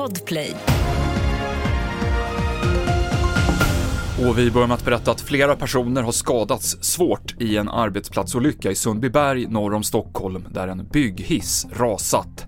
Podplay. Och vi börjar med att berätta att flera personer har skadats svårt i en arbetsplatsolycka i Sundbyberg norr om Stockholm där en bygghiss rasat.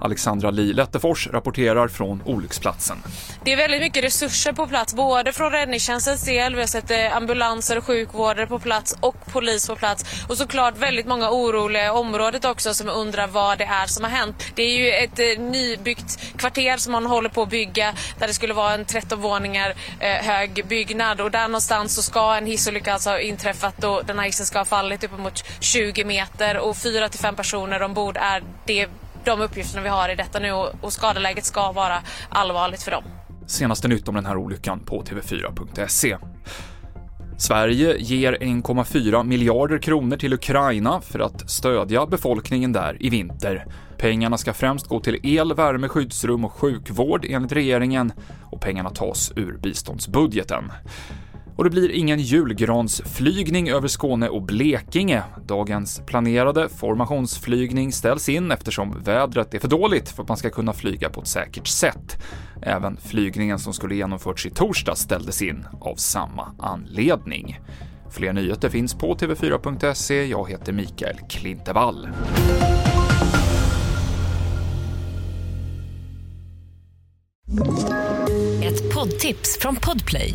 Alexandra Li Lettefors rapporterar från olycksplatsen. Det är väldigt mycket resurser på plats, både från räddningstjänstens del, vi har sett eh, ambulanser och sjukvårdare på plats och polis på plats. Och såklart väldigt många oroliga i området också som undrar vad det är som har hänt. Det är ju ett eh, nybyggt kvarter som man håller på att bygga där det skulle vara en 13 våningar eh, hög byggnad och där någonstans så ska en hissolycka alltså ha inträffat och den här hissen ska ha fallit uppemot 20 meter och 4 till 5 personer ombord är det de uppgifterna vi har i detta nu och skadeläget ska vara allvarligt för dem. Senaste nytt om den här olyckan på tv4.se. Sverige ger 1,4 miljarder kronor till Ukraina för att stödja befolkningen där i vinter. Pengarna ska främst gå till el, värme, skyddsrum och sjukvård enligt regeringen och pengarna tas ur biståndsbudgeten. Och det blir ingen julgransflygning över Skåne och Blekinge. Dagens planerade formationsflygning ställs in eftersom vädret är för dåligt för att man ska kunna flyga på ett säkert sätt. Även flygningen som skulle genomförts i torsdag ställdes in av samma anledning. Fler nyheter finns på tv4.se. Jag heter Mikael Klintevall. Ett poddtips från Podplay.